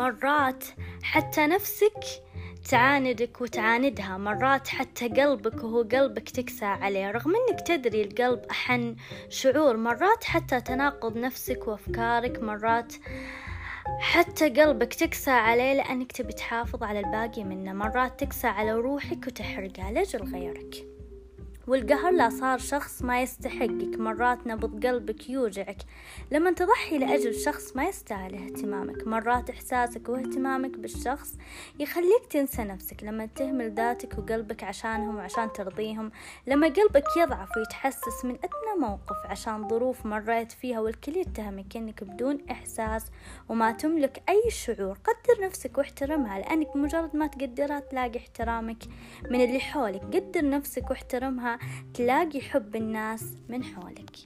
مرات حتى نفسك تعاندك وتعاندها مرات حتى قلبك وهو قلبك تكسى عليه رغم إنك تدري القلب أحن شعور مرات حتى تناقض نفسك وأفكارك مرات حتى قلبك تكسى عليه لأنك تبي تحافظ على الباقي منه مرات تكسى على روحك وتحرقها لأجل غيرك. والقهر لا صار شخص ما يستحقك. مرات نبض قلبك يوجعك. لما تضحي لأجل شخص ما يستاهل اهتمامك. مرات إحساسك واهتمامك بالشخص يخليك تنسى نفسك. لما تهمل ذاتك وقلبك عشانهم وعشان ترضيهم. لما قلبك يضعف ويتحسس من أدنى موقف عشان ظروف مريت فيها والكل يتهمك إنك بدون إحساس وما تملك أي شعور. قدر نفسك واحترمها لأنك مجرد ما تقدرها تلاقي احترامك من اللي حولك. قدر نفسك واحترمها تلاقي حب الناس من حولك.